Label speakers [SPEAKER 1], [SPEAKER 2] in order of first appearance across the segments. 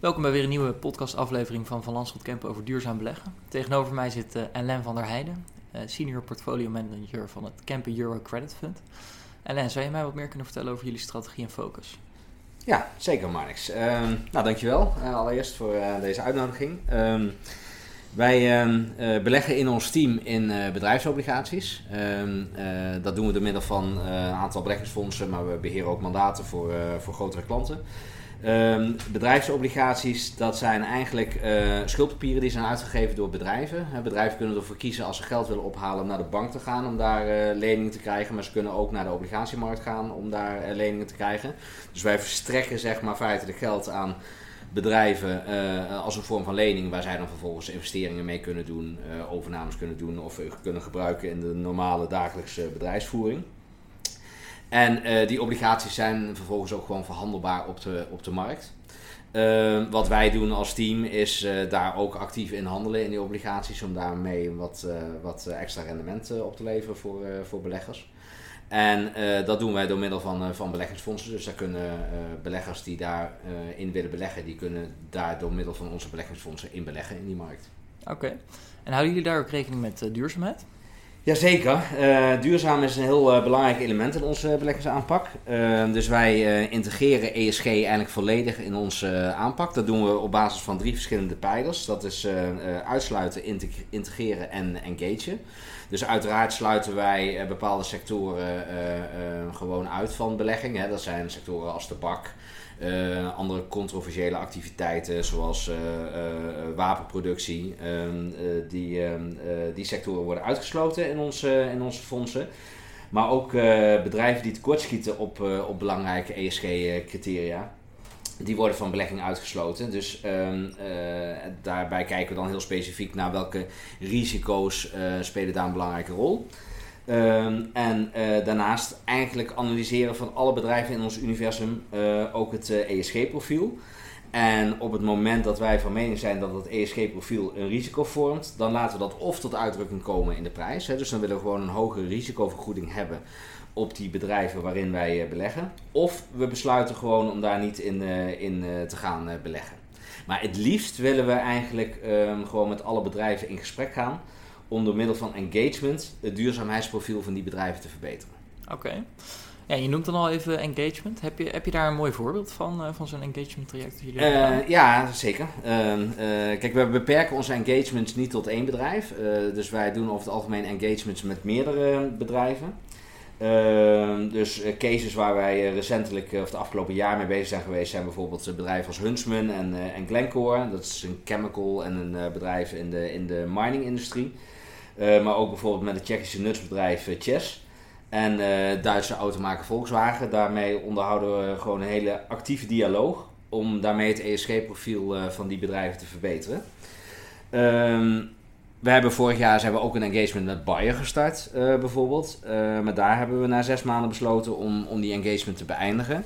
[SPEAKER 1] Welkom bij weer een nieuwe podcastaflevering van Van Landschot Kempen over duurzaam beleggen. Tegenover mij zit uh, Alain van der Heijden, uh, senior portfolio manager van het Kempen Euro Credit Fund. Alain, zou je mij wat meer kunnen vertellen over jullie strategie en focus?
[SPEAKER 2] Ja, zeker Marnix. Uh, nou, dankjewel uh, allereerst voor deze uitnodiging. Ehm, wij ehm, beleggen in ons team in bedrijfsobligaties. Ehm, dat doen we door middel van een aantal beleggingsfondsen, maar we beheren ook mandaten voor, voor grotere klanten. Um, bedrijfsobligaties, dat zijn eigenlijk uh, schuldpapieren die zijn uitgegeven door bedrijven. bedrijven kunnen ervoor kiezen als ze geld willen ophalen om naar de bank te gaan om daar uh, leningen te krijgen. Maar ze kunnen ook naar de obligatiemarkt gaan om daar uh, leningen te krijgen. Dus wij verstrekken zeg maar feitelijk geld aan bedrijven als een vorm van lening waar zij dan vervolgens investeringen mee kunnen doen, overnames kunnen doen of kunnen gebruiken in de normale dagelijkse bedrijfsvoering. En uh, die obligaties zijn vervolgens ook gewoon verhandelbaar op de, op de markt. Uh, wat wij doen als team is uh, daar ook actief in handelen in die obligaties. Om daarmee wat, wat extra rendement op te leveren voor, voor beleggers. En dat doen wij door middel van, van beleggingsfondsen. Dus daar kunnen beleggers die daarin in willen beleggen, die kunnen daar door middel van onze beleggingsfondsen in beleggen in die markt.
[SPEAKER 1] Oké. En houden jullie daar ook rekening met duurzaamheid?
[SPEAKER 2] Jazeker. Uh, duurzaam is een heel uh, belangrijk element in onze beleggingsaanpak. Uh, dus wij integreren ESG eigenlijk volledig in onze aanpak. Dat doen we op basis van drie verschillende pijlers. Dat is uitsluiten, integreren en engagen. Dus uiteraard sluiten wij bepaalde sectoren gewoon uit van belegging. Hè. Dat zijn sectoren als tabak, uh, andere controversiële activiteiten zoals uh, uh, wapenproductie. Ehm, die, ehm, die sectoren worden uitgesloten in onze, in onze fondsen. Maar ook bedrijven die tekortschieten op, op belangrijke ESG-criteria. Die worden van belegging uitgesloten. Dus um, daarbij kijken we dan heel specifiek naar welke risico's spelen daar een belangrijke rol. Ehm, en uh, daarnaast eigenlijk analyseren van alle bedrijven in ons universum uh, ook het uh, eh, ESG-profiel. En op het moment dat wij van mening zijn dat het ESG-profiel een risico vormt, dan laten we dat of tot uitdrukking komen in de prijs. Hè, dus dan willen we gewoon een hogere risicovergoeding hebben op die bedrijven waarin wij beleggen. Of we besluiten gewoon om daar niet in, in te gaan beleggen. Maar het liefst willen we eigenlijk um, gewoon met alle bedrijven in gesprek gaan om door middel van engagement het duurzaamheidsprofiel van die bedrijven te verbeteren.
[SPEAKER 1] Oké. Ja, je noemt dan al even engagement. Heb je, heb je daar een mooi voorbeeld van, uh, van zo'n engagement traject?
[SPEAKER 2] Uh, ja, zeker. Uh, kijk, we beperken onze engagements niet tot één bedrijf. dus wij doen over het algemeen engagements met meerdere bedrijven. Ehm, dus cases waar wij recentelijk of het afgelopen jaar mee bezig zijn geweest, zijn bijvoorbeeld bedrijven als Huntsman en, en Glencore. Dat is een chemical en een bedrijf in de, in de mining-industrie. Eh, maar ook bijvoorbeeld met het Tsjechische nutsbedrijf uh, Chess. En uh, Duitse automaker Volkswagen. Daarmee onderhouden we gewoon een hele actieve dialoog. Om daarmee het ESG-profiel van die bedrijven te verbeteren. Um, we hebben vorig jaar zijn we ook een engagement met Bayer gestart, bijvoorbeeld. maar daar hebben we na zes maanden besloten om, om die engagement te beëindigen.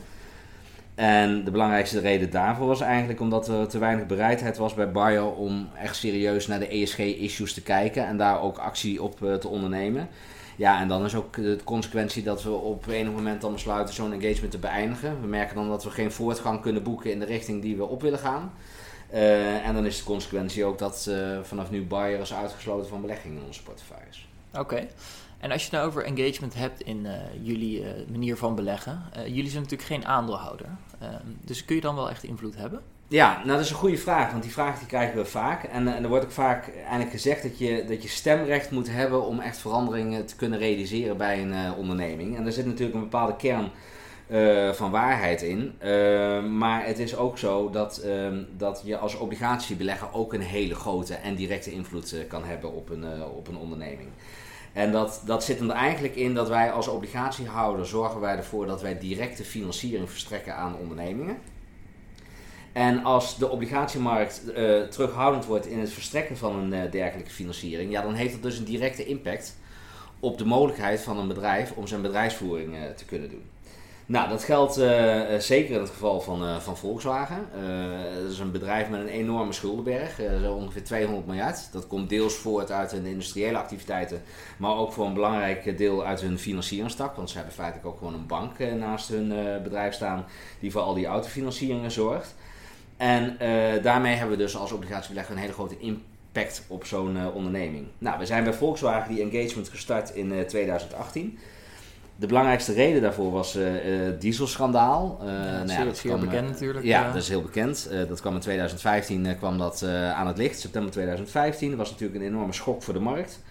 [SPEAKER 2] En de belangrijkste reden daarvoor was eigenlijk omdat er te weinig bereidheid was bij Bayer om echt serieus naar de ESG-issues te kijken en daar ook actie op eh, te ondernemen. Ja, en dan is ook de consequentie dat we op enig moment dan besluiten zo'n engagement te beëindigen. We merken dan dat we geen voortgang kunnen boeken in de richting die we op willen gaan. Uh, en dan is de consequentie ook dat uh, vanaf nu Bayer is uitgesloten van beleggingen in onze portefeuilles.
[SPEAKER 1] Oké. En als je het nou over engagement hebt in uh, jullie uh, manier van beleggen, uh, jullie zijn natuurlijk geen aandeelhouder. Ehm, dus kun je dan wel echt invloed hebben?
[SPEAKER 2] Ja, nou dat is een goede vraag, want die vraag die krijgen we vaak. En, en er wordt ook vaak eigenlijk gezegd dat je, dat je stemrecht moet hebben om echt veranderingen te kunnen realiseren bij een onderneming. En daar zit natuurlijk een bepaalde kern van waarheid in. Ehm, maar het is ook zo dat, uh, dat je als obligatiebelegger ook een hele grote en directe invloed kan hebben op een, op een onderneming. En dat, dat zit er eigenlijk in dat wij als obligatiehouder zorgen wij ervoor dat wij directe financiering verstrekken aan ondernemingen. En als de obligatiemarkt uh, terughoudend wordt in het verstrekken van een uh, dergelijke financiering, ja, dan heeft dat dus een directe impact op de mogelijkheid van een bedrijf om zijn bedrijfsvoering uh, te kunnen doen. Nou, dat geldt uh, zeker in het geval van, uh, van Volkswagen. Uh, dat is een bedrijf met een enorme schuldenberg, zo ongeveer 200 miljard. Dat komt deels voort uit hun industriële activiteiten, maar ook voor een belangrijk deel uit hun financieringstak. Want ze hebben feitelijk ook gewoon een bank naast hun bedrijf staan die voor al die autofinancieringen zorgt. En daarmee hebben we dus als obligatiebelegger een hele grote impact op zo'n onderneming. Nou, we zijn bij Volkswagen die engagement gestart in 2018. De belangrijkste reden daarvoor was uh, dieselschandaal.
[SPEAKER 1] Uh, ja, nou dat is heel bekend natuurlijk.
[SPEAKER 2] Ja, dat is heel bekend. dat kwam in 2015 kwam dat, aan het licht, september 2015. Dat was natuurlijk een enorme schok voor de markt.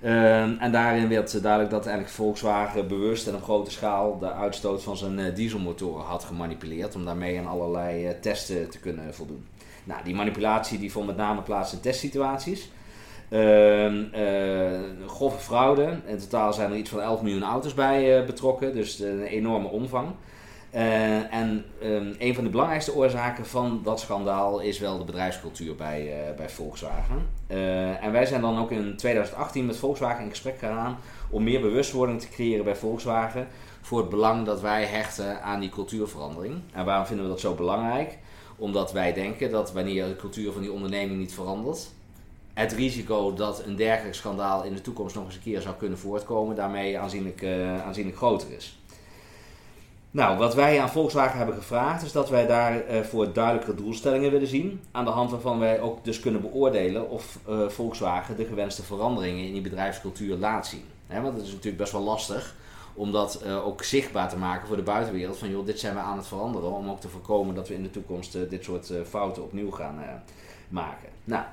[SPEAKER 2] en daarin werd duidelijk dat eigenlijk Volkswagen bewust en op grote schaal de uitstoot van zijn dieselmotoren had gemanipuleerd. Om daarmee aan allerlei testen te kunnen voldoen. Nou, die manipulatie die vond met name plaats in testsituaties. Uh, grove fraude. In totaal zijn er iets van 11 miljoen auto's bij uh, betrokken, dus een enorme omvang. Uh, en um, een van de belangrijkste oorzaken van dat schandaal is wel de bedrijfscultuur bij, bij Volkswagen. en wij zijn dan ook in 2018 met Volkswagen in gesprek gegaan om meer bewustwording te creëren bij Volkswagen voor het belang dat wij hechten aan die cultuurverandering. En waarom vinden we dat zo belangrijk? Omdat wij denken dat wanneer de cultuur van die onderneming niet verandert, het risico dat een dergelijk schandaal in de toekomst nog eens een keer zou kunnen voortkomen, daarmee aanzienlijk, uh, aanzienlijk groter is. Nou, wat wij aan Volkswagen hebben gevraagd is dat wij daarvoor uh, duidelijke doelstellingen willen zien. Aan de hand waarvan wij ook dus kunnen beoordelen of uh, Volkswagen de gewenste veranderingen in die bedrijfscultuur laat zien. Want het is natuurlijk best wel lastig om dat ook zichtbaar te maken voor de buitenwereld. Van joh, dit zijn we aan het veranderen. Om ook te voorkomen dat we in de toekomst dit soort fouten opnieuw gaan maken. Nou,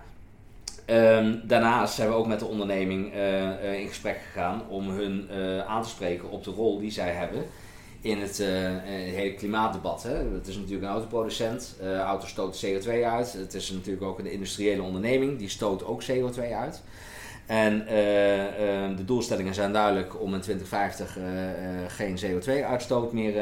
[SPEAKER 2] Um, daarnaast zijn we ook met de onderneming uh, in gesprek gegaan om hun uh, aan te spreken op de rol die zij hebben in het, hele klimaatdebat. Hè. Het is natuurlijk een autoproducent, auto's stoten CO2 uit. Het is natuurlijk ook een industriële onderneming, die stoot ook CO2 uit. En uh, uh, de doelstellingen zijn duidelijk om in 2050 uh, geen CO2-uitstoot meer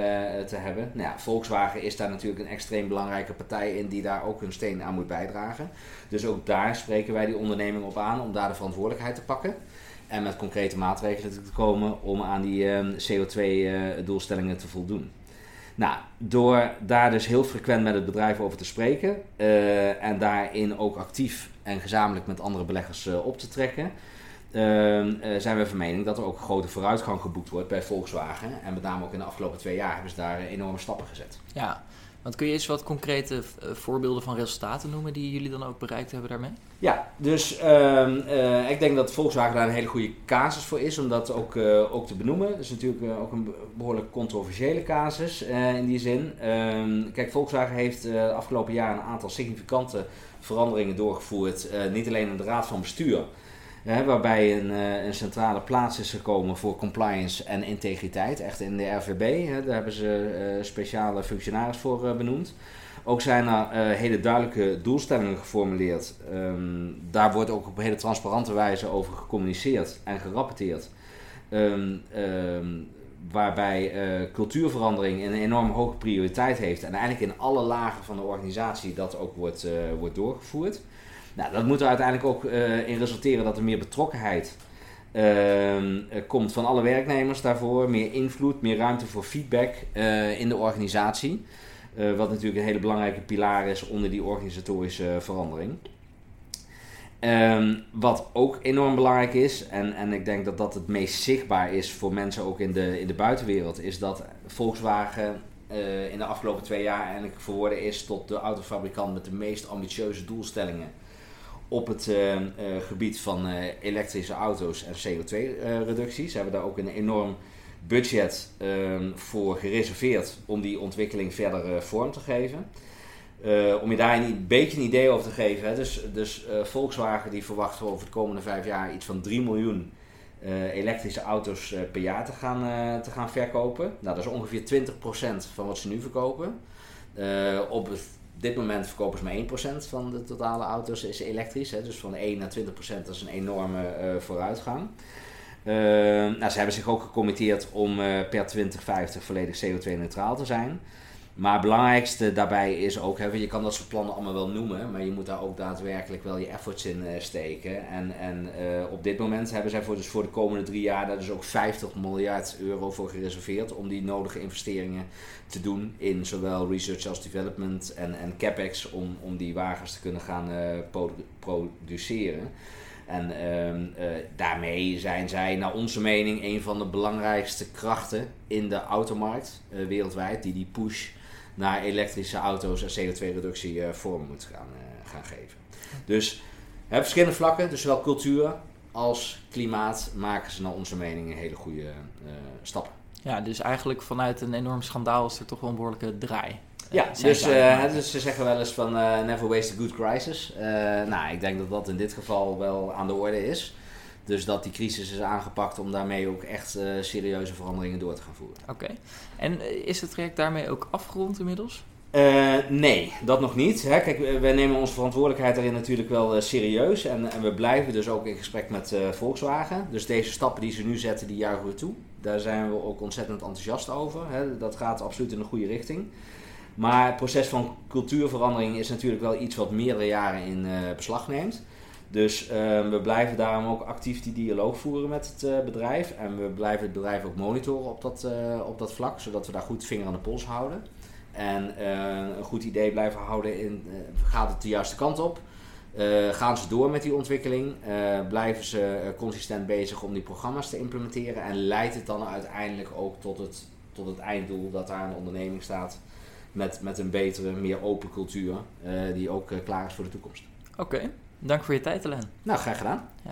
[SPEAKER 2] te hebben. Nou ja, Volkswagen is daar natuurlijk een extreem belangrijke partij in die daar ook hun steen aan moet bijdragen. Dus ook daar spreken wij die onderneming op aan om daar de verantwoordelijkheid te pakken. En met concrete maatregelen te komen om aan die CO2-doelstellingen te voldoen. Nou, door daar dus heel frequent met het bedrijf over te spreken uh, en daarin ook actief en gezamenlijk met andere beleggers uh, op te trekken, uh, zijn we van mening dat er ook grote vooruitgang geboekt wordt bij Volkswagen. En met name ook in de afgelopen twee jaar hebben ze daar enorme stappen gezet.
[SPEAKER 1] Ja, want kun je eens wat concrete eh, voorbeelden van resultaten noemen die jullie dan ook bereikt hebben daarmee?
[SPEAKER 2] Ja, dus um, uh, ik denk dat Volkswagen daar een hele goede casus voor is om dat ook, uh, ook te benoemen. Dat is natuurlijk ook een behoorlijk controversiële casus in die zin. Um, kijk, Volkswagen heeft de afgelopen jaar een aantal significante veranderingen doorgevoerd. niet alleen in de raad van bestuur, waarbij een, een, centrale plaats is gekomen voor compliance en integriteit. Echt in de RVB, hè, daar hebben ze speciale functionaris voor benoemd. Ook zijn er hele duidelijke doelstellingen geformuleerd. Um, daar wordt ook op hele transparante wijze over gecommuniceerd en gerapporteerd. Um, um, waarbij cultuurverandering een enorm hoge prioriteit heeft en eigenlijk in alle lagen van de organisatie dat ook wordt, wordt doorgevoerd. Nou, dat moet er uiteindelijk ook in resulteren dat er meer betrokkenheid komt van alle werknemers daarvoor, meer invloed, meer ruimte voor feedback in de organisatie. Wat natuurlijk een hele belangrijke pilaar is onder die organisatorische verandering. Um, wat ook enorm belangrijk is, en, en ik denk dat dat het meest zichtbaar is voor mensen ook in de, in de buitenwereld, is dat Volkswagen in de afgelopen twee jaar eigenlijk verworden is tot de autofabrikant met de meest ambitieuze doelstellingen op het uh, gebied van elektrische auto's en CO2-reducties. Ze hebben daar ook een enorm budget um, voor gereserveerd om die ontwikkeling verder vorm te geven. Om je daar een beetje een idee over te geven. Hè. Dus, dus Volkswagen die verwacht over de komende vijf jaar iets van 3 miljoen elektrische auto's per jaar te gaan, te gaan verkopen. Nou, dat is ongeveer 20% van wat ze nu verkopen. op dit moment verkopen ze maar 1% van de totale auto's is elektrisch. Hè. Dus van 1 naar 20% dat is een enorme vooruitgang. Uh, nou, ze hebben zich ook gecommitteerd om uh, per 2050 volledig CO2-neutraal te zijn. Maar het belangrijkste daarbij is ook, hè, je kan dat soort plannen allemaal wel noemen, maar je moet daar ook daadwerkelijk wel je efforts in uh, steken. En, en op dit moment hebben zij voor, dus voor de komende drie jaar daar dus ook 50 miljard euro voor gereserveerd om die nodige investeringen te doen in zowel research als development en, en capex om, om die wagens te kunnen gaan produceren. En uh, daarmee zijn zij, naar onze mening, een van de belangrijkste krachten in de automarkt wereldwijd, die die push naar elektrische auto's en CO2-reductie vorm moet gaan, gaan geven. Dus hè, verschillende vlakken, dus zowel cultuur als klimaat maken ze naar onze mening een hele goede stappen.
[SPEAKER 1] Ja, dus eigenlijk vanuit een enorm schandaal is er toch wel een behoorlijke draai.
[SPEAKER 2] Ja, dus, uh, dus, ze zeggen wel eens van uh, never waste a good crisis. Uh, nou, ik denk dat dat in dit geval wel aan de orde is. Dus dat die crisis is aangepakt om daarmee ook echt serieuze veranderingen door te gaan voeren.
[SPEAKER 1] Oké. En is het traject daarmee ook afgerond inmiddels?
[SPEAKER 2] nee, dat nog niet. Hè. Kijk, wij nemen onze verantwoordelijkheid daarin natuurlijk wel serieus. En, en, we blijven dus ook in gesprek met Volkswagen. Dus deze stappen die ze nu zetten, die juichen we toe. Daar zijn we ook ontzettend enthousiast over. Hè. Dat gaat absoluut in de goede richting. Maar het proces van cultuurverandering is natuurlijk wel iets wat meerdere jaren in beslag neemt. Dus uh, we blijven daarom ook actief die dialoog voeren met het uh, bedrijf. En we blijven het bedrijf ook monitoren op dat, uh, op dat vlak, zodat we daar goed vinger aan de pols houden. En een goed idee blijven houden in, gaat het de juiste kant op? gaan ze door met die ontwikkeling? blijven ze consistent bezig om die programma's te implementeren? En leidt het dan uiteindelijk ook tot het, tot het einddoel dat daar een onderneming staat met, met een betere, meer open cultuur, die ook klaar is voor de toekomst.
[SPEAKER 1] Oké, dank voor je tijd, Ellen.
[SPEAKER 2] Nou, graag gedaan.
[SPEAKER 1] Ja.